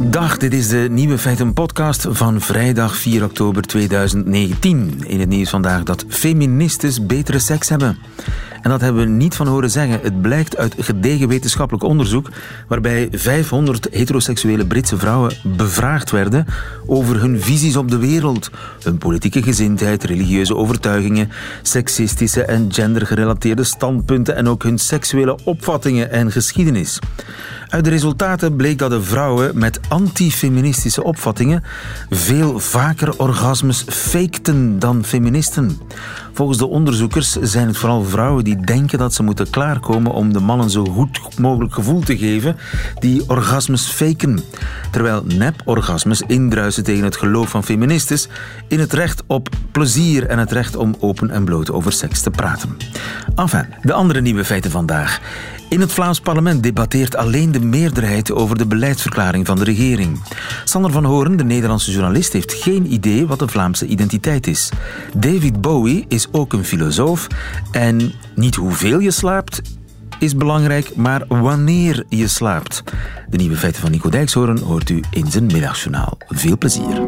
Dag, dit is de Nieuwe Feiten podcast van vrijdag 4 oktober 2019. In het nieuws vandaag dat feministes betere seks hebben. En dat hebben we niet van horen zeggen. Het blijkt uit gedegen wetenschappelijk onderzoek waarbij 500 heteroseksuele Britse vrouwen bevraagd werden over hun visies op de wereld, hun politieke gezindheid, religieuze overtuigingen, seksistische en gendergerelateerde standpunten en ook hun seksuele opvattingen en geschiedenis. Uit de resultaten bleek dat de vrouwen met antifeministische opvattingen veel vaker orgasmes fakten dan feministen. Volgens de onderzoekers zijn het vooral vrouwen die denken dat ze moeten klaarkomen om de mannen zo goed mogelijk gevoel te geven, die orgasmes faken. Terwijl nep-orgasmes indruisen tegen het geloof van feministes in het recht op plezier en het recht om open en bloot over seks te praten. Enfin, de andere nieuwe feiten vandaag. In het Vlaams parlement debatteert alleen de meerderheid over de beleidsverklaring van de regering. Sander van Horen, de Nederlandse journalist, heeft geen idee wat de Vlaamse identiteit is. David Bowie is ook een filosoof en niet hoeveel je slaapt is belangrijk, maar wanneer je slaapt. De nieuwe feiten van Nico Dijkshoorn hoort u in zijn middagjournaal. Veel plezier.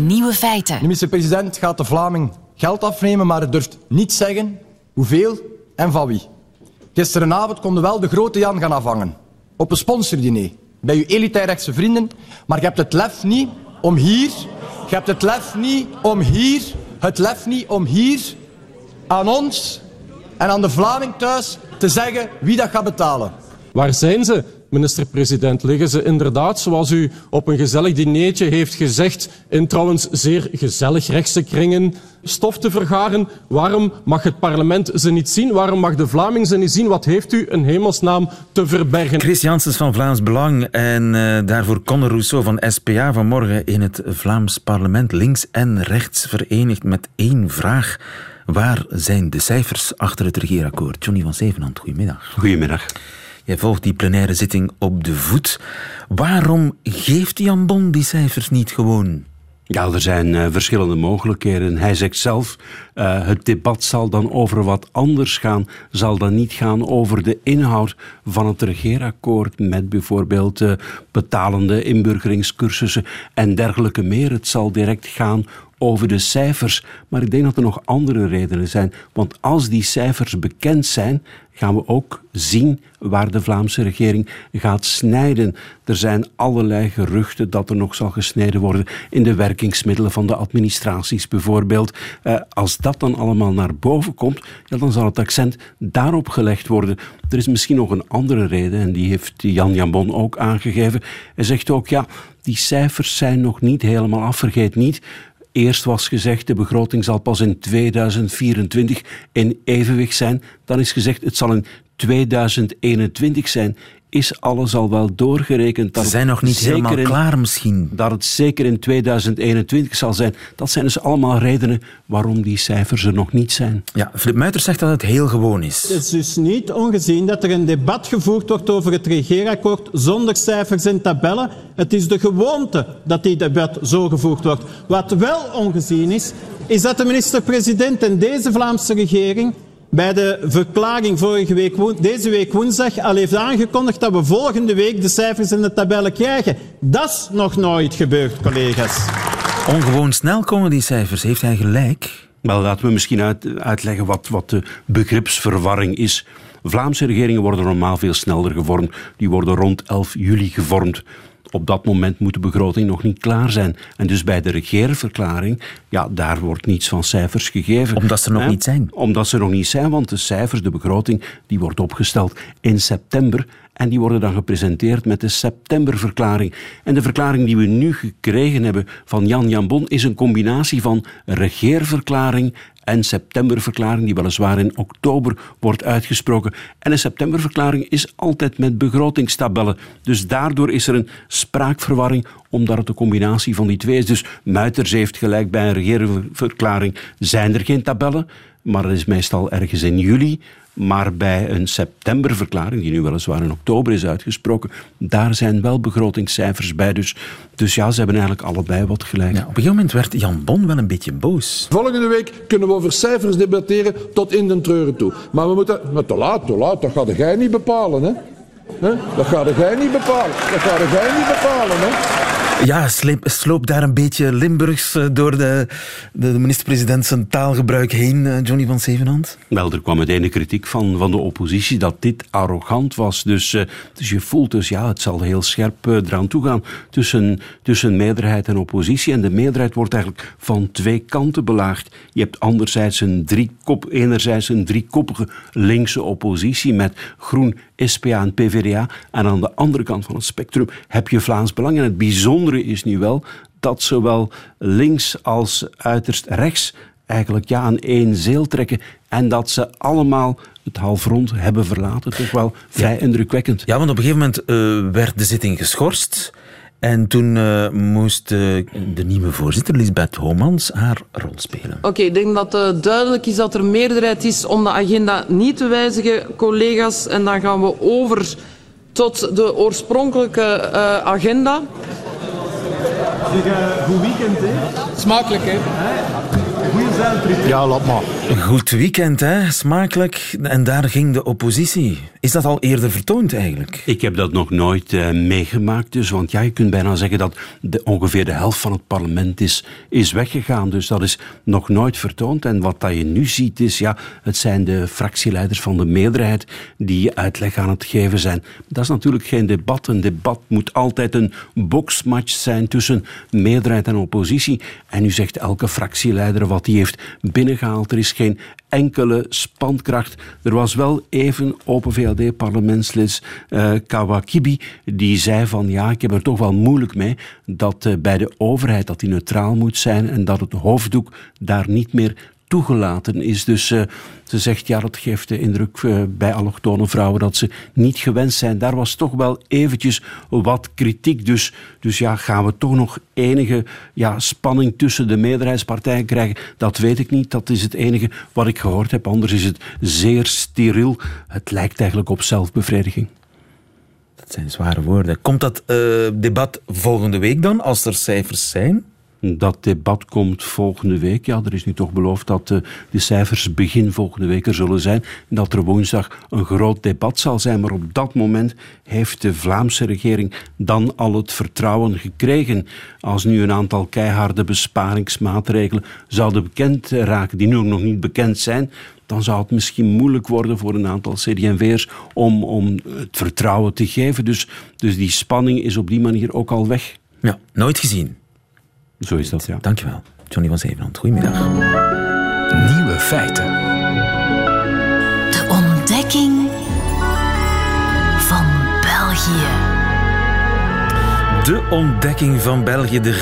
Nieuwe feiten. De minister-president gaat de Vlaming geld afnemen, maar het durft niet zeggen hoeveel en van wie. Gisterenavond konden wel de grote Jan gaan afhangen. Op een sponsordiner. Bij uw elitair rechtse vrienden. Maar je hebt het lef niet om hier... Je hebt het lef niet om hier... Het lef niet om hier aan ons en aan de Vlaming thuis te zeggen wie dat gaat betalen. Waar zijn ze, minister-president? Liggen ze inderdaad, zoals u op een gezellig dineetje heeft gezegd, in trouwens zeer gezellig rechtse kringen, stof te vergaren? Waarom mag het parlement ze niet zien? Waarom mag de Vlaming ze niet zien? Wat heeft u een hemelsnaam te verbergen? Chris Janssens van Vlaams Belang en uh, daarvoor Conor Rousseau van SPA vanmorgen in het Vlaams parlement links en rechts verenigd met één vraag. Waar zijn de cijfers achter het regeerakkoord? Johnny van Zevenhand, goedemiddag. Goedemiddag. Jij volgt die plenaire zitting op de voet. Waarom geeft Jan Bon die cijfers niet gewoon? Ja, er zijn uh, verschillende mogelijkheden. Hij zegt zelf, uh, het debat zal dan over wat anders gaan. Zal dan niet gaan over de inhoud van het regeerakkoord met bijvoorbeeld uh, betalende inburgeringscursussen en dergelijke meer. Het zal direct gaan over de cijfers. Maar ik denk dat er nog andere redenen zijn. Want als die cijfers bekend zijn, gaan we ook zien waar de Vlaamse regering gaat snijden. Er zijn allerlei geruchten dat er nog zal gesneden worden in de werkingsmiddelen van de administraties bijvoorbeeld. Eh, als dat dan allemaal naar boven komt, dan zal het accent daarop gelegd worden. Er is misschien nog een andere reden en die heeft Jan Jambon ook aangegeven. Hij zegt ook, ja, die cijfers zijn nog niet helemaal af. Vergeet niet, Eerst was gezegd, de begroting zal pas in 2024 in evenwicht zijn. Dan is gezegd, het zal in 2021 zijn is alles al wel doorgerekend. Ze zijn nog niet helemaal klaar misschien. Dat het zeker in 2021 zal zijn. Dat zijn dus allemaal redenen waarom die cijfers er nog niet zijn. Ja, Flip Muiters zegt dat het heel gewoon is. Het is dus niet ongezien dat er een debat gevoerd wordt over het regeerakkoord zonder cijfers en tabellen. Het is de gewoonte dat die debat zo gevoerd wordt. Wat wel ongezien is, is dat de minister-president en deze Vlaamse regering bij de verklaring vorige week, deze week woensdag al heeft aangekondigd dat we volgende week de cijfers en de tabellen krijgen. Dat is nog nooit gebeurd, collega's. Ongewoon snel komen die cijfers. Heeft hij gelijk? Wel, laten we misschien uit, uitleggen wat, wat de begripsverwarring is. Vlaamse regeringen worden normaal veel sneller gevormd. Die worden rond 11 juli gevormd op dat moment moet de begroting nog niet klaar zijn. En dus bij de regeerverklaring, ja, daar wordt niets van cijfers gegeven. Omdat ze nog niet zijn? Omdat ze nog niet zijn, want de cijfers, de begroting, die wordt opgesteld in september. En die worden dan gepresenteerd met de septemberverklaring. En de verklaring die we nu gekregen hebben van Jan Jambon is een combinatie van regeerverklaring en septemberverklaring, die weliswaar in oktober wordt uitgesproken. En een septemberverklaring is altijd met begrotingstabellen. Dus daardoor is er een spraakverwarring, omdat het een combinatie van die twee is. Dus Muiters heeft gelijk bij een regeerverklaring zijn er geen tabellen. maar dat is meestal ergens in juli. Maar bij een septemberverklaring, die nu weliswaar in oktober is uitgesproken, daar zijn wel begrotingscijfers bij. Dus, dus ja, ze hebben eigenlijk allebei wat gelijk. Ja, op een gegeven moment werd Jan Bon wel een beetje boos. Volgende week kunnen we over cijfers debatteren tot in de treuren toe. Maar we moeten... Maar te laat, te laat, dat gaat jij niet bepalen, hè? Hè? Dat gaat jij niet bepalen. Dat gaat jij niet bepalen, hè? Ja, sleep, sloop daar een beetje Limburgs eh, door de, de, de minister-president zijn taalgebruik heen, eh, Johnny van Zevenhand? Wel, er kwam meteen een kritiek van, van de oppositie dat dit arrogant was. Dus, eh, dus je voelt dus, ja, het zal heel scherp eraan toegaan tussen, tussen meerderheid en oppositie. En de meerderheid wordt eigenlijk van twee kanten belaagd. Je hebt anderzijds een driekop, enerzijds een driekoppige linkse oppositie met Groen, SPA en PvdA. En aan de andere kant van het spectrum heb je Vlaams Belang. En het bijzondere is nu wel dat zowel links als uiterst rechts eigenlijk ja, aan één zeel trekken. En dat ze allemaal het halfrond hebben verlaten. Toch wel vrij indrukwekkend. Ja, want op een gegeven moment eh, werd de zitting geschorst. En toen eh, moest eh, de nieuwe voorzitter, Lisbeth Homans, haar rol spelen. Oké, ik denk dat het duidelijk is dat er meerderheid is om de agenda niet te wijzigen, collega's. En dan gaan we over tot de oorspronkelijke eh, agenda. Goed weekend, hè? Smakelijk, hè? Ja, laat maar. Goed weekend, hè? Smakelijk. En daar ging de oppositie. Is dat al eerder vertoond eigenlijk? Ik heb dat nog nooit eh, meegemaakt. Dus, want ja, je kunt bijna zeggen dat de, ongeveer de helft van het parlement is, is weggegaan. Dus dat is nog nooit vertoond. En wat dat je nu ziet is, ja, het zijn de fractieleiders van de meerderheid die uitleg aan het geven zijn. Dat is natuurlijk geen debat. Een debat moet altijd een boksmatch zijn tussen meerderheid en oppositie. En nu zegt elke fractieleider wat hij heeft binnengehaald. Er is geen enkele spankracht. Er was wel even Open VLD-parlementslid eh Kawakibi die zei van ja, ik heb er toch wel moeilijk mee dat eh, bij de overheid dat die neutraal moet zijn en dat het hoofddoek daar niet meer toegelaten is. Dus eh, ze zegt, ja, dat geeft de indruk eh, bij allochtone vrouwen dat ze niet gewenst zijn. Daar was toch wel eventjes wat kritiek. Dus, dus ja, gaan we toch nog enige ja, spanning tussen de meerderheidspartijen krijgen? Dat weet ik niet. Dat is het enige wat ik gehoord heb. Anders is het zeer steriel. Het lijkt eigenlijk op zelfbevrediging. Dat zijn zware woorden. Komt dat eh, debat volgende week dan, als er cijfers zijn? Dat debat komt volgende week. Ja, er is nu toch beloofd dat eh, de cijfers begin volgende week er zullen zijn. En dat er woensdag een groot debat zal zijn. Maar op dat moment heeft de Vlaamse regering dan al het vertrouwen gekregen. Als nu een aantal keiharde besparingsmaatregelen zouden bekend raken, die nu nog niet bekend zijn, dan zou het misschien moeilijk worden voor een aantal CD&V'ers om, om het vertrouwen te geven. Dus, dus die spanning is op die manier ook al weg. Ja, nooit gezien. Zo is dat, ja. Dankjewel. Johnny van Zevenhand, goedemiddag. Nieuwe feiten. De ontdekking van België. De ontdekking van België, de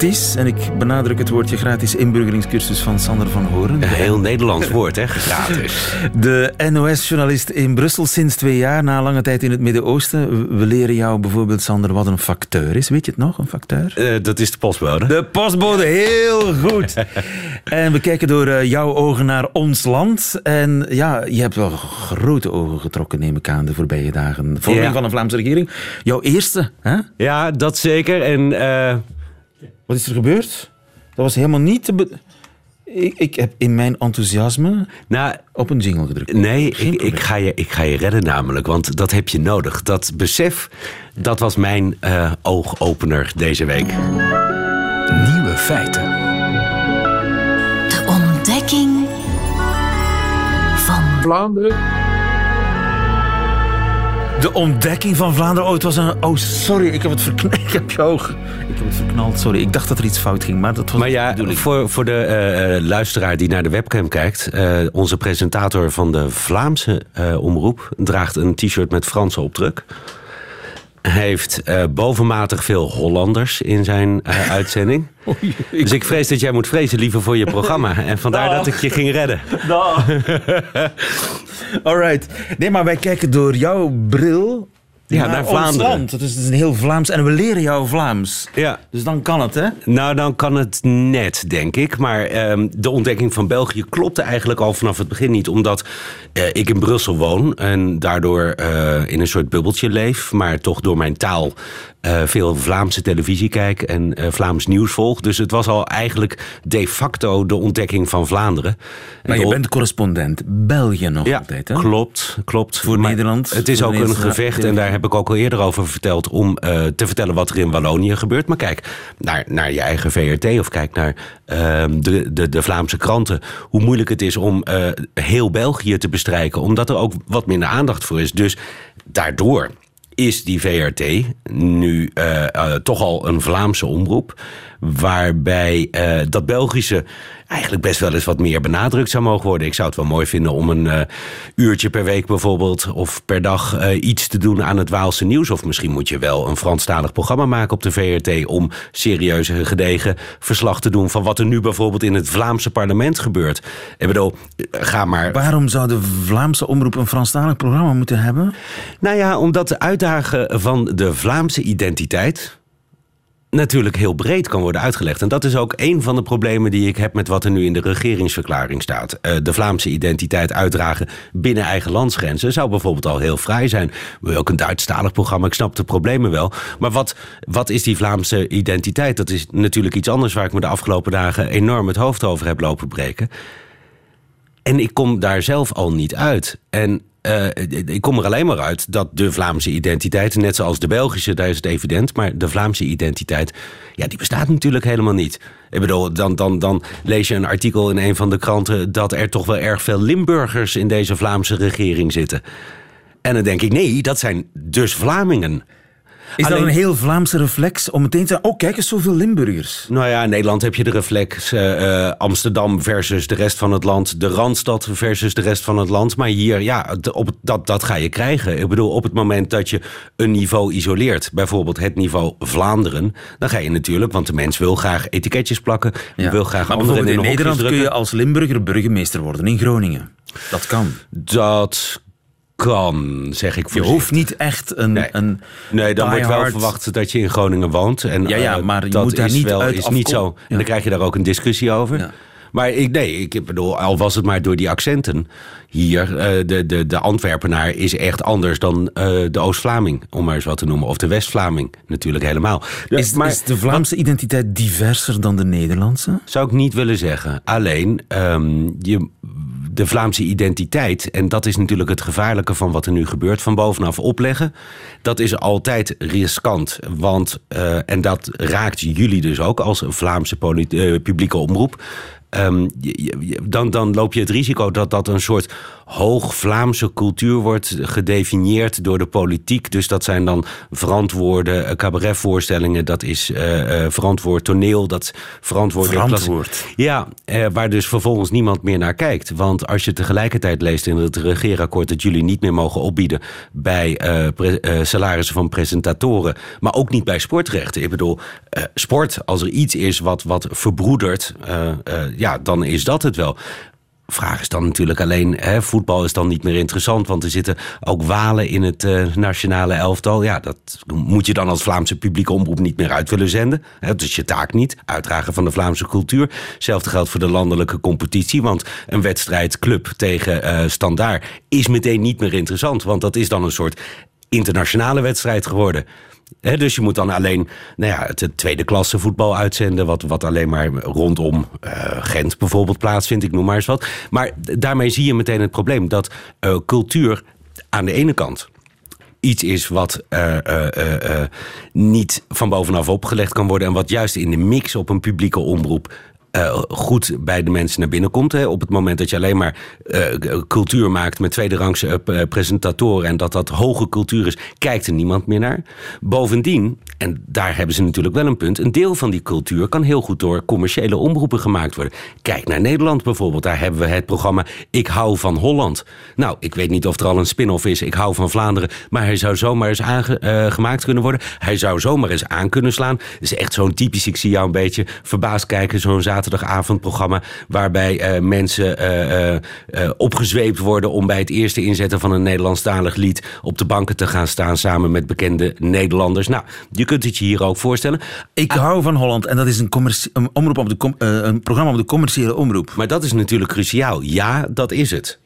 gratis, en ik benadruk het woordje gratis, inburgeringscursus van Sander van Horen. Een heel Nederlands woord, hè? Gratis. De NOS-journalist in Brussel sinds twee jaar, na lange tijd in het Midden-Oosten. We leren jou bijvoorbeeld, Sander, wat een facteur is. Weet je het nog, een facteur? Eh, dat is de postbode. De postbode, heel goed. en we kijken door eh, jouw ogen naar ons land. En ja, je hebt wel grote ogen getrokken, neem ik aan, de voorbije dagen. Vorming Ja. van een Vlaamse regering. Jouw eerste, hè? Ja, dat zeker. En eh, Wat is er gebeurd? Dat was helemaal niet te... be- Ik, ik heb in mijn enthousiasme nou, op een jingle gedrukt. nee, ik, ik, ga je, ik ga je redden namelijk, want dat heb je nodig. Dat besef, dat was mijn eh, oogopener deze week. Nieuwe feiten. De ontdekking van Vlaanderen. De ontdekking van Vlaanderen. Oh, het was een... Oh, sorry, ik heb het verknald. Ik heb jou... Ik heb het verknald, sorry. Ik dacht dat er iets fout ging, maar dat was Maar ja, voor, voor de eh, eh, luisteraar die naar de webcam kijkt... eh, onze presentator van de Vlaamse omroep... draagt een t-shirt met Franse opdruk. Heeft eh, bovenmatig veel Hollanders in zijn eh, uitzending. Dus ik vrees dat jij moet vrezen liever voor je programma. En vandaar dat ik je ging redden. Alright. Nee, maar wij kijken door jouw bril Ja, naar Vlaanderen. land. Dus het is een heel Vlaams. En we leren jou Vlaams. Ja. Dus dan kan het, hè? Nou, dan kan het net, denk ik. Maar ehm, de ontdekking van België klopte eigenlijk al vanaf het begin niet. Omdat eh, ik in Brussel woon en daardoor eh, in een soort bubbeltje leef. Maar toch door mijn taal eh, veel Vlaamse televisie kijk en Vlaams nieuws volg. Dus het was al eigenlijk de facto de ontdekking van Vlaanderen. Maar je bent correspondent België nog ja, altijd, hè? klopt, klopt. Voor Maar Nederland, Het is ook een gevecht en daar heb ik ook al eerder over verteld... om eh, te vertellen wat er in Wallonië gebeurt. Maar kijk naar, naar je eigen VRT of kijk naar ehm, de, de, de Vlaamse kranten. Hoe moeilijk het is om eh, heel België te bestrijken. Omdat er ook wat minder aandacht voor is. Dus daardoor is die VRT nu eh, toch al een Vlaamse omroep. Waarbij eh, dat Belgische eigenlijk best wel eens wat meer benadrukt zou mogen worden. Ik zou het wel mooi vinden om een eh, uurtje per week bijvoorbeeld... of per dag eh, iets te doen aan het Waalse nieuws. Of misschien moet je wel een Franstalig programma maken op de VRT... om serieus en gedegen verslag te doen... van wat er nu bijvoorbeeld in het Vlaamse parlement gebeurt. Ik bedoel, ga maar Waarom zou de Vlaamse omroep een Franstalig programma moeten hebben? nou ja, omdat de uitdagen van de Vlaamse identiteit natuurlijk heel breed kan worden uitgelegd. En dat is ook een van de problemen die ik heb met wat er nu in de regeringsverklaring staat. Eh, de Vlaamse identiteit uitdragen binnen eigen landsgrenzen zou bijvoorbeeld al heel vrij zijn. Ook een Duitsstalig programma? Ik snap de problemen wel. Maar wat, wat is die Vlaamse identiteit? Dat is natuurlijk iets anders waar ik me de afgelopen dagen enorm het hoofd over heb lopen breken. En ik kom daar zelf al niet uit. En eh, ik kom er alleen maar uit dat de Vlaamse identiteit, net zoals de Belgische, daar is het evident, maar de Vlaamse identiteit, ja, die bestaat natuurlijk helemaal niet. Ik bedoel, dan, dan, dan lees je een artikel in een van de kranten dat er toch wel erg veel Limburgers in deze Vlaamse regering zitten. En dan denk ik, nee, dat zijn dus Vlamingen. Is Alleen- dat een heel Vlaamse reflex om meteen te zeggen... Oh, kijk eens, zoveel Limburgers. Nou ja, in Nederland heb je de reflex eh, eh, Amsterdam versus de rest van het land. De Randstad versus de rest van het land. Maar hier, ja, op, dat, dat ga je krijgen. Ik bedoel, op het moment dat je een niveau isoleert... bijvoorbeeld het niveau Vlaanderen... dan ga je natuurlijk, want de mens wil graag etiketjes plakken. Die wil graag maar anderen bijvoorbeeld in, in Nederland kun je als Limburger burgemeester worden in Groningen. Dat kan. Dat kan, zeg ik Je hoeft niet echt een... Nee. een Nee, dan wordt wel verwacht dat je in Groningen woont. En, Ja, ja, eh, maar je dat moet daar is niet wel, is niet zo. En Ja. dan krijg je daar ook een discussie over. Ja. Maar ik, nee, ik bedoel, al was het maar door die accenten. Hier, eh, de, de, de Antwerpenaar is echt anders dan eh, de Oost-Vlaming, om maar eens wat te noemen. Of de West-Vlaming, natuurlijk helemaal. Is, maar, is de Vlaamse identiteit diverser dan de Nederlandse? zou ik niet willen zeggen. Alleen, ehm, je, de Vlaamse identiteit, en dat is natuurlijk het gevaarlijke van wat er nu gebeurt, van bovenaf opleggen, dat is altijd riskant. Want, eh, en dat raakt jullie dus ook als Vlaamse publieke omroep. Ehm, dan, dan loop je het risico dat dat een soort hoog Vlaamse cultuur wordt gedefinieerd door de politiek. Dus dat zijn dan verantwoorde eh, cabaretvoorstellingen, dat is eh, verantwoord toneel, dat verantwoord... Verantwoord. Ja, waar dus vervolgens niemand meer naar kijkt. Want als je tegelijkertijd leest in het regeerakkoord dat jullie niet meer mogen opbieden bij salarissen van presentatoren, maar ook niet bij sportrechten. Ik bedoel, sport, als er iets is wat, wat verbroedert, ja, dan is dat het wel. Vraag is dan natuurlijk alleen, hè, voetbal is dan niet meer interessant, want er zitten ook walen in het eh, nationale elftal. Ja, dat moet je dan als Vlaamse publieke omroep niet meer uit willen zenden. Dat is je taak niet, uitdragen van de Vlaamse cultuur. Hetzelfde geldt voor de landelijke competitie, want een wedstrijd club tegen eh Standaard is meteen niet meer interessant, want dat is dan een soort internationale wedstrijd geworden. Dus je moet dan alleen nou ja, het tweede klasse voetbal uitzenden, wat, wat alleen maar rondom eh, Gent bijvoorbeeld plaatsvindt. Ik noem maar eens wat. Maar daarmee zie je meteen het probleem dat eh, cultuur aan de ene kant iets is wat eh, niet van bovenaf opgelegd kan worden. En wat juist in de mix op een publieke omroep eh, goed bij de mensen naar binnen komt. Hè. Op het moment dat je alleen maar eh, cultuur maakt met tweederangse eh, presentatoren en dat dat hoge cultuur is, kijkt er niemand meer naar. Bovendien, en daar hebben ze natuurlijk wel een punt, een deel van die cultuur kan heel goed door commerciële omroepen gemaakt worden. Kijk naar Nederland bijvoorbeeld, daar hebben we het programma Ik hou van Holland. Nou, ik weet niet of er al een spin-off is, Ik hou van Vlaanderen, maar hij zou zomaar eens aangemaakt kunnen worden. Hij zou zomaar eens aan kunnen slaan. Het is echt zo'n typisch, ik zie jou een beetje verbaasd kijken, zo'n zaterdagavondprogramma waarbij eh, mensen eh, opgezweept worden om bij het eerste inzetten van een Nederlandstalig lied op de banken te gaan staan samen met bekende Nederlanders. Nou, je kunt het je hier ook voorstellen. Ik hou van Holland en dat is een, omroep op de com- een programma op de commerciële omroep. Maar dat is natuurlijk cruciaal. Ja, dat is het.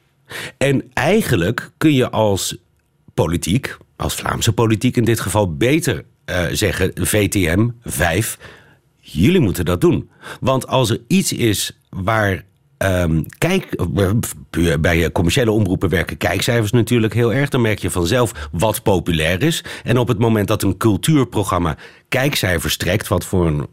En eigenlijk kun je als politiek, als Vlaamse politiek in dit geval, beter zeggen: VTM 5, jullie moeten dat doen. Want als er iets is waar. ehm, kijk, eh, bij commerciële omroepen werken kijkcijfers natuurlijk heel erg. Dan merk je vanzelf wat populair is. En op het moment dat een cultuurprogramma kijkcijfers trekt, wat voor een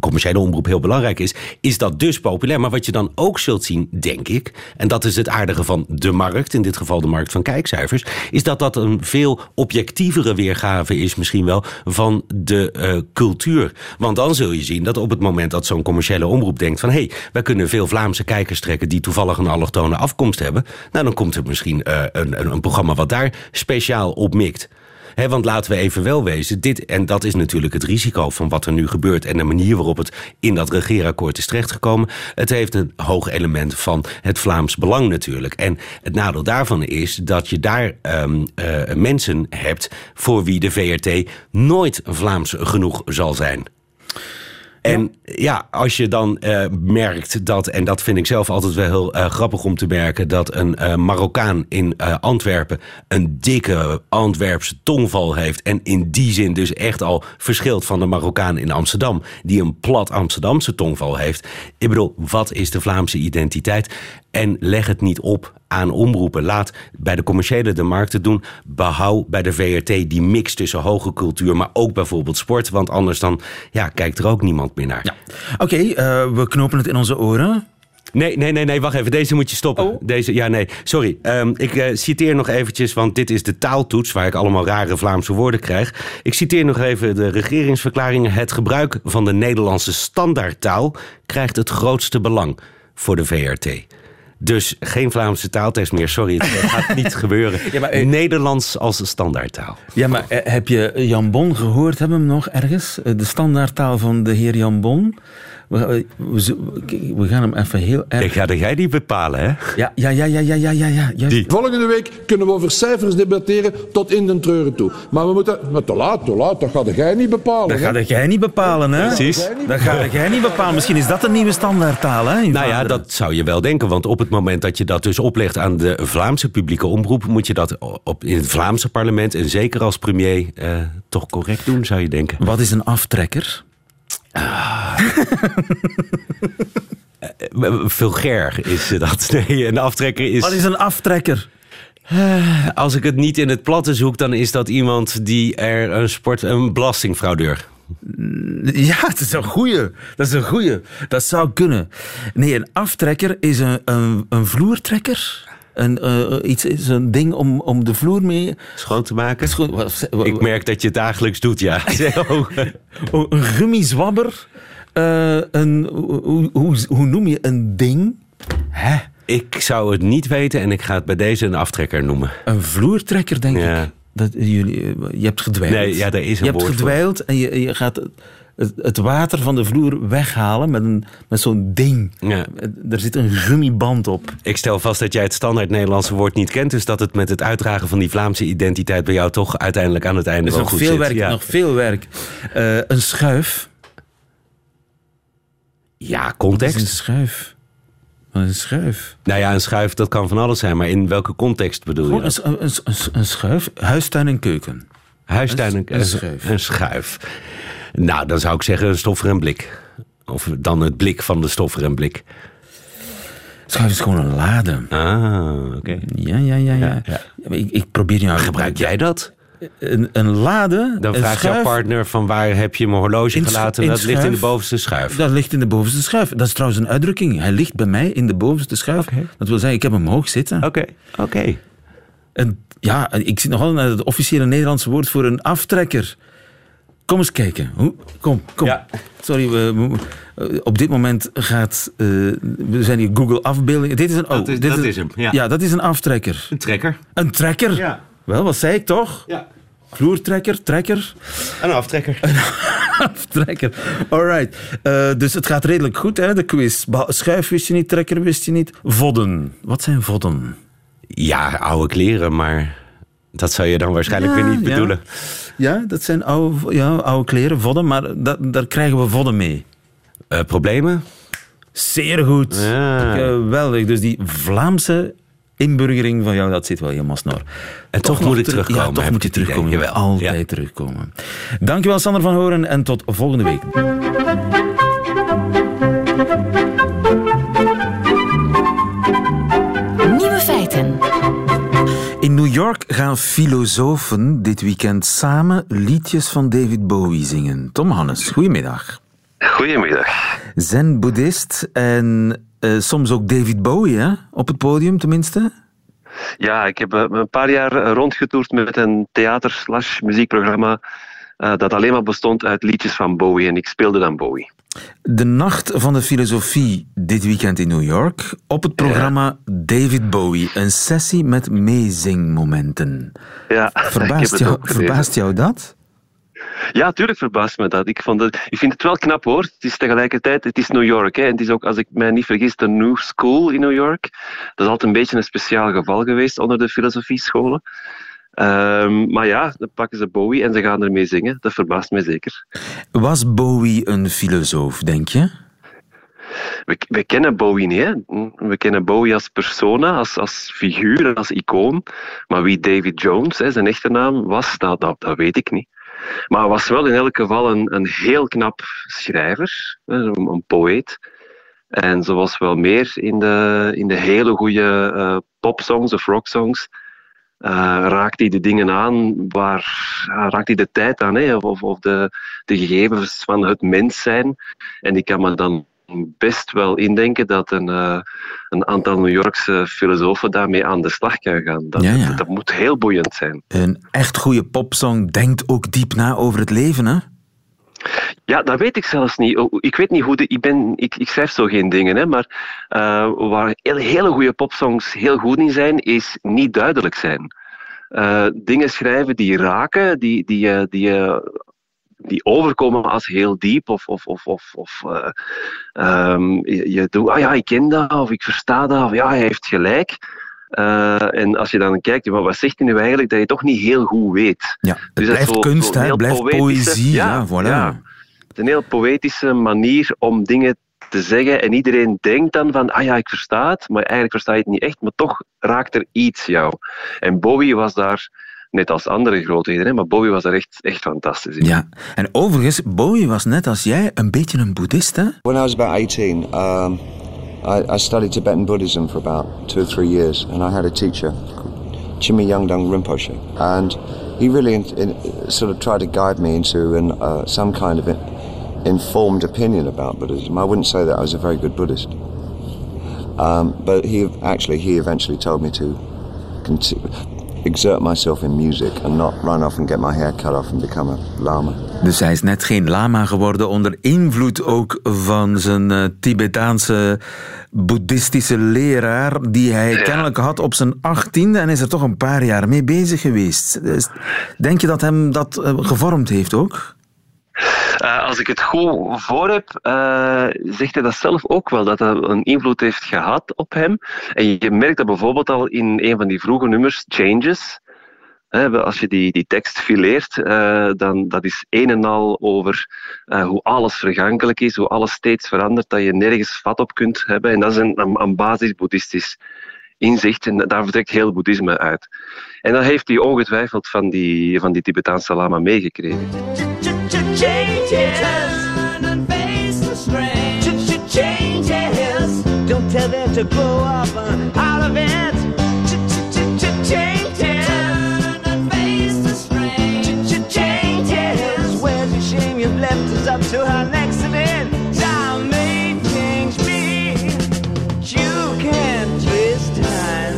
commerciële omroep heel belangrijk is, is dat dus populair. Maar wat je dan ook zult zien, denk ik, en dat is het aardige van de markt, in dit geval de markt van kijkcijfers, is dat dat een veel objectievere weergave is misschien wel van de eh, cultuur. Want dan zul je zien dat op het moment dat zo'n commerciële omroep denkt van hé, hey, wij kunnen veel Vlaamse kijkers trekken die toevallig een allochtone afkomst hebben, nou dan komt er misschien eh, een, een, een programma wat daar speciaal op mikt. Want laten we even wel wezen, dit, en dat is natuurlijk het risico van wat er nu gebeurt en de manier waarop het in dat regeerakkoord is terechtgekomen. Het heeft een hoog element van het Vlaams belang natuurlijk. En het nadeel daarvan is dat je daar ehm, eh, mensen hebt voor wie de VRT nooit Vlaams genoeg zal zijn. En ja, als je dan eh, merkt dat, en dat vind ik zelf altijd wel heel eh, grappig om te merken, dat een eh, Marokkaan in Antwerpen een dikke Antwerpse tongval heeft. En in die zin dus echt al verschilt van de Marokkaan in Amsterdam, die een plat Amsterdamse tongval heeft. Ik bedoel, wat is de Vlaamse identiteit? En leg het niet op aan omroepen. Laat bij de commerciële de markten doen. Behoud bij de VRT die mix tussen hoge cultuur, maar ook bijvoorbeeld sport. Want anders dan ja, kijkt er ook niemand meer naar. Oké, eh, we knopen het in onze oren. Nee, nee, nee, nee, wacht even. Deze moet je stoppen. Deze, ja, nee, sorry. Ehm, ik eh, citeer nog eventjes, want dit is de taaltoets... waar ik allemaal rare Vlaamse woorden krijg. Ik citeer nog even de regeringsverklaring. Het gebruik van de Nederlandse standaardtaal... krijgt het grootste belang voor de VRT. Dus geen Vlaamse taaltest meer, sorry, het gaat niet gebeuren. Ja, maar, eh, Nederlands als standaardtaal. Ja, maar eh, heb je Jan Bon gehoord? Hebben we hem nog ergens? Eh, De standaardtaal van de heer Jan Bon. We, we, we gaan hem even heel erg... Ik ga er jij niet bepalen, hè? Ja, ja, ja, ja, ja, ja, ja, ja. juist. Volgende week kunnen we over cijfers debatteren tot in den treuren toe. Maar we moeten... Maar te laat, te laat. Dat gaat jij niet bepalen. Dat hè? ga jij niet bepalen, hè? Precies. Dat ga jij niet bepalen. Misschien is dat een nieuwe standaardtaal, hè? Nou ja, dat zou je wel denken. Want op het moment dat je dat dus oplegt aan de Vlaamse publieke omroep... moet je dat op, in het Vlaamse parlement... en zeker als premier eh, toch correct doen, zou je denken. Wat is een aftrekker? Eh, Vulgair is dat. Nee, een aftrekker is... Wat is een aftrekker? Als ik het niet in het platte zoek... dan is dat iemand die er een sport... een belastingfraudeur... Ja, dat is een goeie. Dat is een goeie. Dat zou kunnen. Nee, een aftrekker is een, een, een vloertrekker. Een, eh, iets is een ding om, om de vloer mee... schoon te maken. Schoon- Ik merk dat je het dagelijks doet, ja. Oh, een gummizwabber. Eh, een, hoe, hoe, hoe noem je een ding? Hè? Ik zou het niet weten en ik ga het bij deze een aftrekker noemen. Een vloertrekker, denk Ja. ik. Dat, jullie, je hebt gedwijld. Nee, ja, daar is een Je hebt voor. gedwijld en je, je gaat het, het water van de vloer weghalen met, een, met zo'n ding. Ja. Er zit een gummiband op. Ik stel vast dat jij het standaard Nederlandse woord niet kent. Dus dat het met het uitdragen van die Vlaamse identiteit bij jou toch uiteindelijk aan het einde Er is wel nog goed veel zit. werk. Ja. Nog veel werk. Eh, een schuif. ja, Wat is context. een schuif? Wat is een schuif? Nou ja, een schuif, dat kan van alles zijn. Maar in welke context bedoel je dat? een, een, een, een schuif. Huistuin en keuken. Huistuin en een schuif. Een schuif. Nou, dan zou ik zeggen een stoffer en blik. Of dan het blik van de stoffer en blik. Schuif is gewoon een lade. Ah, oké. Ja, ja, ja. ja. ja. Ja, maar ik, ik probeer. Gebruik jij dat? Een, een lade, Dan vraagt jouw partner van waar heb je mijn horloge gelaten? in dat ligt in de bovenste schuif. Dat ligt in de bovenste schuif. Dat is trouwens een uitdrukking. Hij ligt bij mij in de bovenste schuif. Dat wil zeggen, ik heb hem hoog zitten. Oké, oké. En ja, ik zit nog altijd naar het officiële Nederlandse woord voor een aftrekker. Kom eens kijken. Kom, kom. Ja. Sorry, we, eh, op dit moment gaat... eh, we zijn hier Google afbeeldingen. Dit is een... Oh, Dat is- dit dat is hem, ja. Ja, dat is een aftrekker. Een trekker. Een trekker? Ja. Wel, wat zei ik toch? Ja. vloertrekker, trekker. Een aftrekker. Aftrekker. Alright. Eh, dus het gaat redelijk goed, hè, de quiz. Schuif wist je niet, trekker wist je niet. Vodden. Wat zijn vodden? Ja, oude kleren, maar dat zou je dan waarschijnlijk Ja, weer niet bedoelen. Ja, dat zijn oude, ja, oude kleren, vodden, maar dat, daar krijgen we vodden mee. Eh, problemen? Zeer goed. Ja. Geweldig. Dus die Vlaamse inburgering van jou, dat zit wel helemaal snor. En toch nog moet ik terug- terugkomen, Ja, toch moet je terugkomen. Jawel. Altijd Ja. terugkomen. Dankjewel Sander van Horen en tot volgende week. York gaan filosofen dit weekend samen liedjes van David Bowie zingen. Tom Hannes, goedemiddag. Goedemiddag. Zen-boeddhist en eh, soms ook David Bowie, hè? op het podium tenminste. Ja, ik heb eh, een paar jaar rondgetoerd met een theater-slash-muziekprogramma eh, dat alleen maar bestond uit liedjes van Bowie en ik speelde dan Bowie. De Nacht van de Filosofie dit weekend in New York. Op het programma David Bowie. Een sessie met meezingmomenten. Ja, Verbaast jou, verbaast jou dat? Ja, tuurlijk verbaast me dat. Ik, vond het, ik vind het wel knap hoor. Het is tegelijkertijd, het is New York. Hè. En het is ook, als ik mij niet vergis, de New School in New York. Dat is altijd een beetje een speciaal geval geweest onder de filosofiescholen. Ehm, maar ja, dan pakken ze Bowie en ze gaan ermee zingen. Dat verbaast mij zeker. Was Bowie een filosoof, denk je? We, we kennen Bowie niet. Hè? We kennen Bowie als persona, als, als figuur, als icoon. Maar wie David Jones, hè, zijn echte naam, was, dat, dat, dat weet ik niet. Maar hij was wel in elk geval een, een heel knap schrijver, een, een poëet. En zoals wel meer in de, in de hele goede eh, popsongs of rocksongs, raakt hij de dingen aan waar ja, raakt hij de tijd aan, hè, of, of de, de gegevens van het mens zijn. En ik kan me dan best wel indenken dat een, eh, een aantal New Yorkse filosofen daarmee aan de slag kan gaan. Dat, Ja, dat moet heel boeiend zijn. Een echt goede popsong denkt ook diep na over het leven, hè? Ja, dat weet ik zelfs niet. Ik weet niet hoe de. Ik, ben, ik, ik schrijf zo geen dingen, hè, maar eh, waar hele, goede popsongs heel goed in zijn, is niet duidelijk zijn. Eh, dingen schrijven die raken, die, die, eh, die, die overkomen als heel diep, of, of, of, of, eh, ehm, je, je doet, ah ja, ik ken dat, of ik versta dat, of ja, hij heeft gelijk. Eh, en als je dan kijkt, wat zegt hij nu eigenlijk, dat je toch niet heel goed weet. Ja, het Dus dat is blijft zo- kunst, hè? Het blijft poëzie. Ja, voilà. ja. Het is een heel poëtische manier om dingen te zeggen. En iedereen denkt dan van, ah ja, ik versta het. Maar eigenlijk versta je het niet echt. Maar toch raakt er iets jou. En Bowie was daar, net als andere grootheden, maar Bowie was daar echt, echt fantastisch in. Ja, en overigens, Bowie was net als jij een beetje een boeddhist, hè? When I was about 18, um, I, I studied Tibetan Buddhism for about two or three years, and I had a teacher, Jimmy Yangdang Rinpoche, and he really in, in, sort of tried to guide me into an, uh, some kind of informed opinion about Buddhism. I wouldn't say that I was a very good Buddhist, um, but he actually he eventually told me to conti- exert myself in music and not run off and get my hair cut off and become a lama. Dus hij is net geen lama geworden onder invloed ook van zijn eh, Tibetaanse boeddhistische leraar die hij kennelijk had op zijn achttiende en is er toch een paar jaar mee bezig geweest. Dus denk je dat hem dat eh, gevormd heeft ook? Eh, als ik het goed voor heb, eh, zegt hij dat zelf ook wel, dat dat een invloed heeft gehad op hem. En je merkt dat bijvoorbeeld al in een van die vroege nummers, Changes. Hè, als je die, die tekst fileert, eh, dan dat is een en al over eh, hoe alles vergankelijk is, hoe alles steeds verandert, dat je nergens vat op kunt hebben. En dat is een, een, een basis-boeddhistisch inzicht en daar vertrekt heel boeddhisme uit. En dat heeft hij ongetwijfeld van die, van die Tibetaanse lama meegekregen.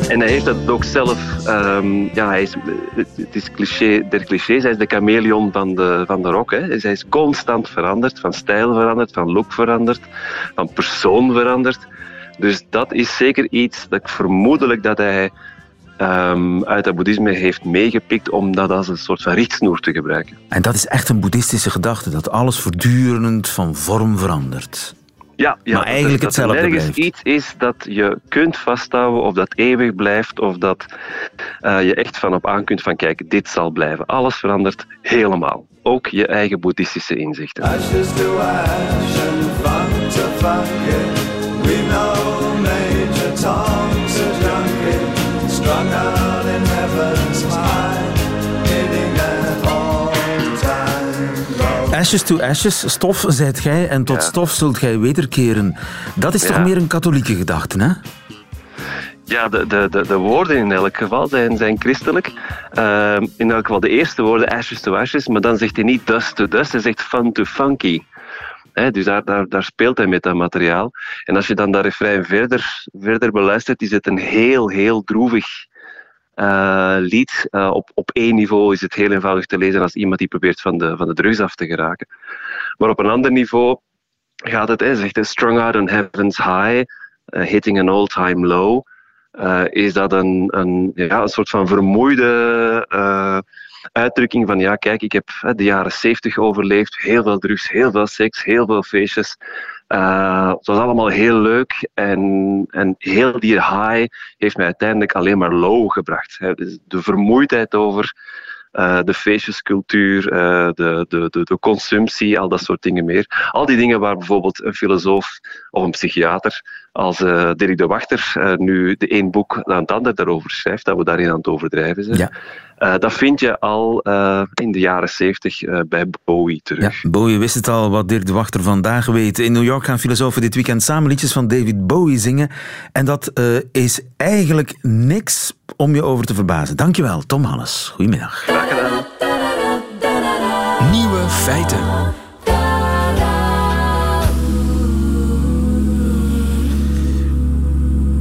En hij heeft dat ook zelf, ehm, ja, hij is, het het is cliché der clichés, hij is de chameleon van de, van de rock. Hè. Dus hij is constant veranderd, van stijl veranderd, van look veranderd, van persoon veranderd. Dus dat is zeker iets dat ik vermoedelijk dat hij ehm, uit het boeddhisme heeft meegepikt om dat als een soort van richtsnoer te gebruiken. En dat is echt een boeddhistische gedachte, dat alles voortdurend van vorm verandert. Ja, ja Maar eigenlijk dat, dat er hetzelfde blijft. iets is dat je kunt vasthouden of dat eeuwig blijft of dat eh, je echt van op aan kunt van kijk, dit zal blijven. Alles verandert helemaal. Ook je eigen boeddhistische inzichten. Ashes to ash and fun to funky. We know Major Tom's a junkie, strung out Ashes to ashes, stof zijt gij en tot stof zult gij wederkeren. Dat is toch meer een katholieke gedachte, hè? Ja, de, de, de, de woorden in elk geval zijn, zijn christelijk. Ehm, in elk geval de eerste woorden, ashes to ashes, maar dan zegt hij niet dust to dust, hij zegt fun to funky. Dus daar, daar, daar speelt hij met dat materiaal. En als je dan dat refrein verder, verder beluistert, is het een heel, heel droevig eh, lied. Eh, op, op één niveau is het heel eenvoudig te lezen als iemand die probeert van de, van de drugs af te geraken. Maar op een ander niveau gaat het, hij zegt strung out on heaven's high, eh, hitting an all-time low. Is dat een, een, ja, een soort van vermoeide uitdrukking van ja, kijk, ik heb hè, de jaren 70 overleefd, heel veel drugs, heel veel seks, heel veel feestjes. Eh, het was allemaal heel leuk en, en heel die high heeft mij uiteindelijk alleen maar low gebracht. Dus de vermoeidheid over eh, de feestjescultuur, eh, de, de, de, de consumptie, al dat soort dingen meer. Al die dingen waar bijvoorbeeld een filosoof of een psychiater als eh Dirk de Wachter eh, nu de één boek aan het ander daarover schrijft, dat we daarin aan het overdrijven zijn. Ja. Eh, dat vind je al eh, in de jaren zeventig eh, bij Bowie terug. Ja, Bowie wist het al wat Dirk de Wachter vandaag weet. In New York gaan filosofen dit weekend samen liedjes van David Bowie zingen. En dat eh, is eigenlijk niks om je over te verbazen. Dankjewel, Tom Hannes. Goedemiddag. Graag gedaan. Nieuwe feiten.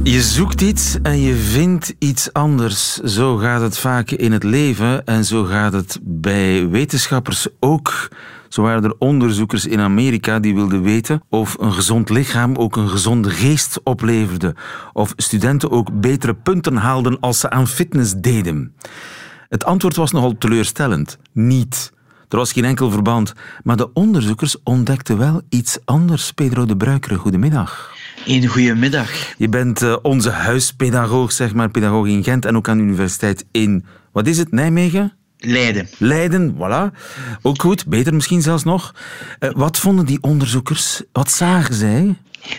Je zoekt iets en je vindt iets anders. Zo gaat het vaak in het leven en zo gaat het bij wetenschappers ook. Zo waren er onderzoekers in Amerika die wilden weten of een gezond lichaam ook een gezonde geest opleverde. Of studenten ook betere punten haalden als ze aan fitness deden. Het antwoord was nogal teleurstellend. Niet. Er was geen enkel verband. Maar de onderzoekers ontdekten wel iets anders. Pedro de Bruikere, goedemiddag. Een goedemiddag. Je bent eh, onze huispedagoog, zeg maar, pedagoog in Gent en ook aan de universiteit in, wat is het, Nijmegen? Leiden. Leiden, voilà. Ook goed, beter misschien zelfs nog. Eh, wat vonden die onderzoekers? Wat zagen zij?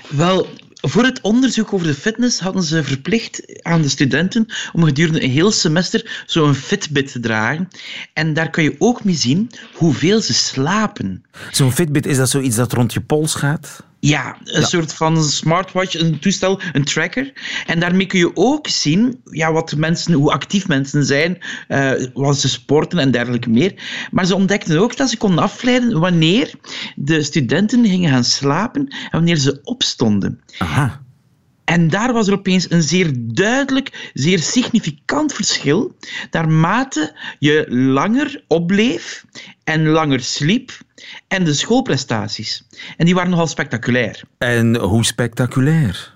Wel, voor het onderzoek over de fitness hadden ze verplicht aan de studenten om gedurende een heel semester zo'n Fitbit te dragen. En daar kun je ook mee zien hoeveel ze slapen. Zo'n Fitbit, is dat zoiets dat rond je pols gaat? Ja, een soort van smartwatch, een toestel, een tracker. En daarmee kun je ook zien ja, wat mensen, hoe actief mensen zijn, eh, wat ze sporten en dergelijke meer. Maar ze ontdekten ook dat ze konden afleiden wanneer de studenten gingen gaan slapen en wanneer ze opstonden. Aha. En daar was er opeens een zeer duidelijk, zeer significant verschil. Naarmate je langer opbleef en langer sliep en de schoolprestaties. En die waren nogal spectaculair. En hoe spectaculair?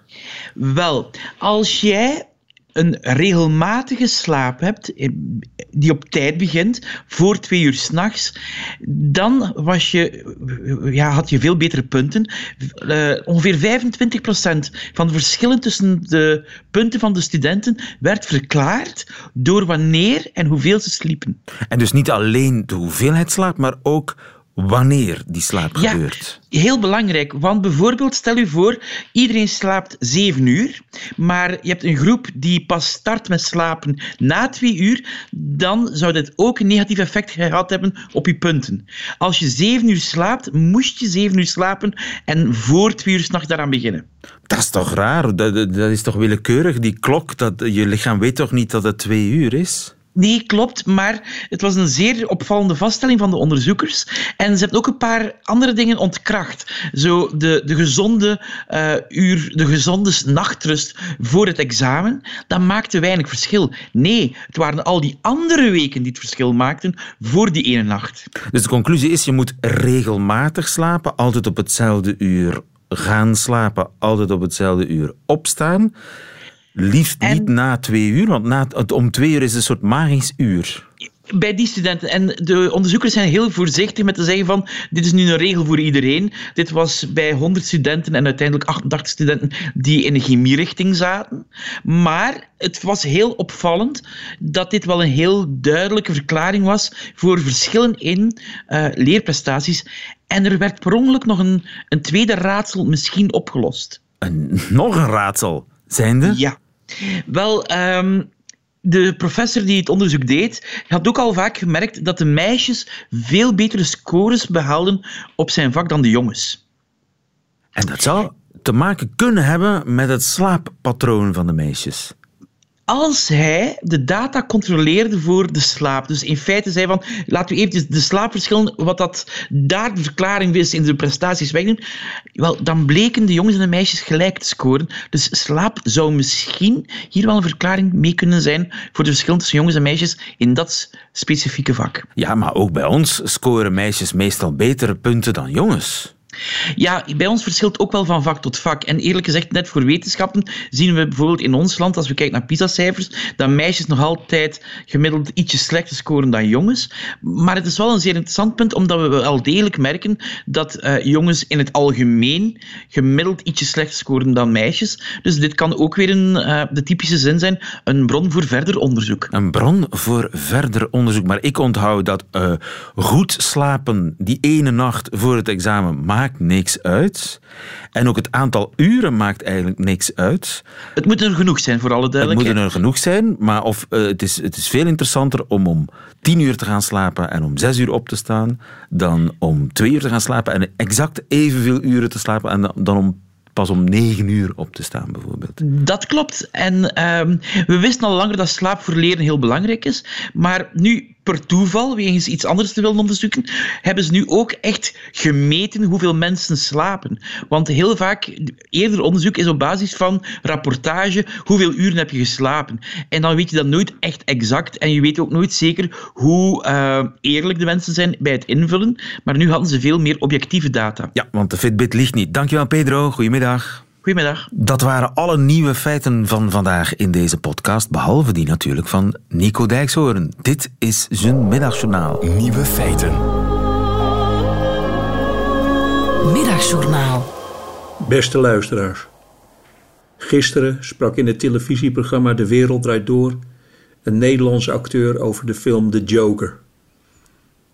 Wel, als jij een regelmatige slaap hebt, eh, die op tijd begint, voor twee uur s'nachts, dan was je, ja, had je veel betere punten. Eh, ongeveer 25% van de verschillen tussen de punten van de studenten werd verklaard door wanneer en hoeveel ze sliepen. En dus niet alleen de hoeveelheid slaap, maar ook wanneer die slaap Ja. gebeurt. Heel belangrijk, want bijvoorbeeld stel je voor, iedereen slaapt zeven uur, maar je hebt een groep die pas start met slapen na twee uur, dan zou dit ook een negatief effect gehad hebben op je punten. Als je zeven uur slaapt, moest je zeven uur slapen en voor twee uur s'nachts daaraan beginnen. Dat is toch raar? Dat, dat, dat is toch willekeurig? Die klok, dat, je lichaam weet toch niet dat het twee uur is? Nee, klopt, maar het was een zeer opvallende vaststelling van de onderzoekers. En ze hebben ook een paar andere dingen ontkracht. Zo de, de gezonde eh, uur, de gezonde nachtrust voor het examen, dat maakte weinig verschil. Nee, het waren al die andere weken die het verschil maakten voor die ene nacht. Dus de conclusie is, je moet regelmatig slapen, altijd op hetzelfde uur gaan slapen, altijd op hetzelfde uur opstaan. Liefst niet na twee uur, want na, om twee uur is een soort magisch uur. bij die studenten. En de onderzoekers zijn heel voorzichtig met te zeggen van dit is nu een regel voor iedereen. Dit was bij 100 studenten en uiteindelijk 88 studenten die in de chemierichting zaten. Maar het was heel opvallend dat dit wel een heel duidelijke verklaring was voor verschillen in eh, leerprestaties. En er werd per ongeluk nog een, een tweede raadsel misschien opgelost. Een, nog een raadsel. Zijnde? Ja. Wel, ehm, de professor die het onderzoek deed, had ook al vaak gemerkt dat de meisjes veel betere scores behaalden op zijn vak dan de jongens. En dat zou te maken kunnen hebben met het slaappatroon van de meisjes. Als hij de data controleerde voor de slaap, dus in feite zei van, laten we eventjes de slaapverschillen, wat dat daar de verklaring is in de prestaties wegdoen, wel, dan bleken de jongens en de meisjes gelijk te scoren. Dus slaap zou misschien hier wel een verklaring mee kunnen zijn voor de verschillen tussen jongens en meisjes in dat specifieke vak. Ja, maar ook bij ons scoren meisjes meestal betere punten dan jongens. Ja, bij ons verschilt ook wel van vak tot vak. En eerlijk gezegd, net voor wetenschappen zien we bijvoorbeeld in ons land, als we kijken naar PISA-cijfers, dat meisjes nog altijd gemiddeld ietsje slechter scoren dan jongens. Maar het is wel een zeer interessant punt, omdat we wel degelijk merken dat eh, jongens in het algemeen gemiddeld ietsje slechter scoren dan meisjes. Dus dit kan ook weer een, eh, de typische zin zijn, een bron voor verder onderzoek. Een bron voor verder onderzoek. Maar ik onthoud dat eh, goed slapen die ene nacht voor het examen maakt niks uit. En ook het aantal uren maakt eigenlijk niks uit. Het moet er genoeg zijn, voor alle Het duidelijkheid. moet er genoeg zijn, maar of, eh, het, is, het is veel interessanter om om tien uur te gaan slapen en om zes uur op te staan, dan om twee uur te gaan slapen en exact evenveel uren te slapen en dan, dan om pas om negen uur op te staan, bijvoorbeeld. Dat klopt. En ehm, we wisten al langer dat slaap voor leren heel belangrijk is. Maar nu, per toeval, wegens iets anders te willen onderzoeken, hebben ze nu ook echt gemeten hoeveel mensen slapen. Want heel vaak, eerder onderzoek is op basis van rapportage, hoeveel uren heb je geslapen. En dan weet je dat nooit echt exact. En je weet ook nooit zeker hoe eh, eerlijk de mensen zijn bij het invullen. Maar nu hadden ze veel meer objectieve data. Ja, want de Fitbit ligt niet. Dankjewel, Pedro. Goedemiddag. Goedemiddag. Dat waren alle nieuwe feiten van vandaag in deze podcast, behalve die natuurlijk van Nico Dijkshoorn. Dit is zijn middagjournaal. Nieuwe feiten. Middagjournaal. Beste luisteraars. Gisteren sprak in het televisieprogramma De Wereld Draait Door een Nederlandse acteur over de film The Joker.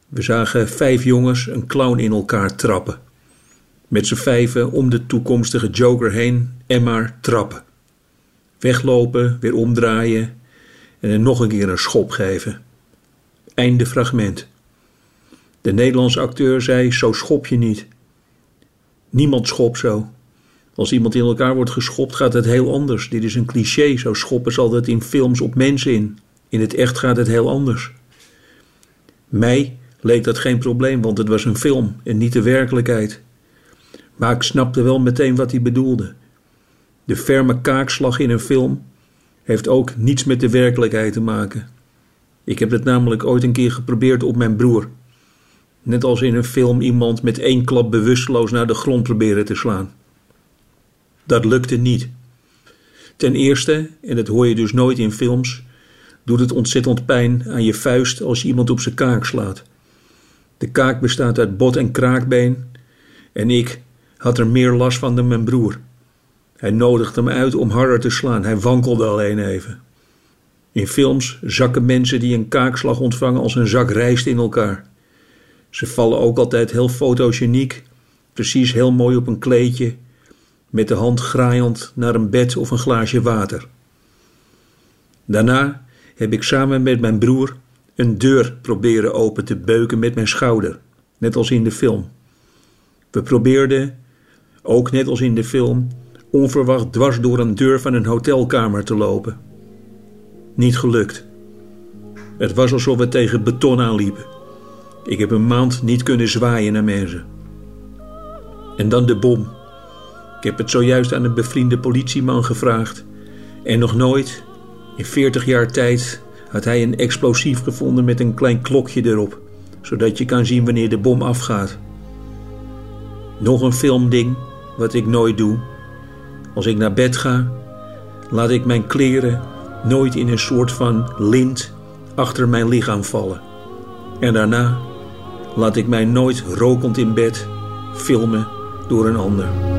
We zagen vijf jongens een clown in elkaar trappen. Met z'n vijven om de toekomstige Joker heen en maar trappen. Weglopen, weer omdraaien en nog een keer een schop geven. Einde fragment. De Nederlandse acteur zei: Zo schop je niet. Niemand schopt zo. Als iemand in elkaar wordt geschopt, gaat het heel anders. Dit is een cliché. Zo schoppen ze altijd in films op mensen in. In het echt gaat het heel anders. Mij leek dat geen probleem, want het was een film en niet de werkelijkheid. Maar ik snapte wel meteen wat hij bedoelde. De ferme kaakslag in een film heeft ook niets met de werkelijkheid te maken. Ik heb het namelijk ooit een keer geprobeerd op mijn broer. Net als in een film iemand met één klap bewusteloos naar de grond proberen te slaan. Dat lukte niet. Ten eerste, en dat hoor je dus nooit in films, doet het ontzettend pijn aan je vuist als je iemand op zijn kaak slaat. De kaak bestaat uit bot en kraakbeen en ik had er meer last van dan mijn broer. Hij nodigde me uit om harder te slaan, hij wankelde alleen even. In films zakken mensen die een kaakslag ontvangen als een zak rijst in elkaar. Ze vallen ook altijd heel fotogeniek, precies heel mooi op een kleedje, met de hand graaiend naar een bed of een glaasje water. Daarna heb ik samen met mijn broer een deur proberen open te beuken met mijn schouder, net als in de film. We probeerden, ook net als in de film, onverwacht dwars door een deur van een hotelkamer te lopen. Niet gelukt. Het was alsof we tegen beton aanliepen. Ik heb een maand niet kunnen zwaaien naar mensen. En dan de bom. Ik heb het zojuist aan een bevriende politieman gevraagd. En nog nooit, in 40 jaar tijd, had hij een explosief gevonden met een klein klokje erop, zodat je kan zien wanneer de bom afgaat. Nog een filmding, wat ik nooit doe. Als ik naar bed ga, laat ik mijn kleren nooit in een soort van lint achter mijn lichaam vallen. En daarna laat ik mij nooit rokend in bed filmen door een ander.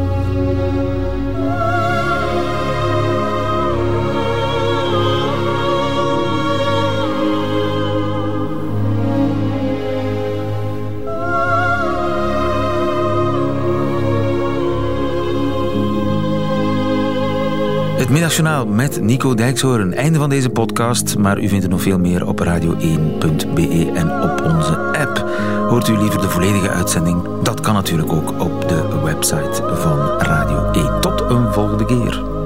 Het met Nico Dijkshoorn. Einde van deze podcast, maar u vindt er nog veel meer op radio1.be en op onze app. Hoort u liever de volledige uitzending? Dat kan natuurlijk ook op de website van Radio 1. Tot een volgende keer.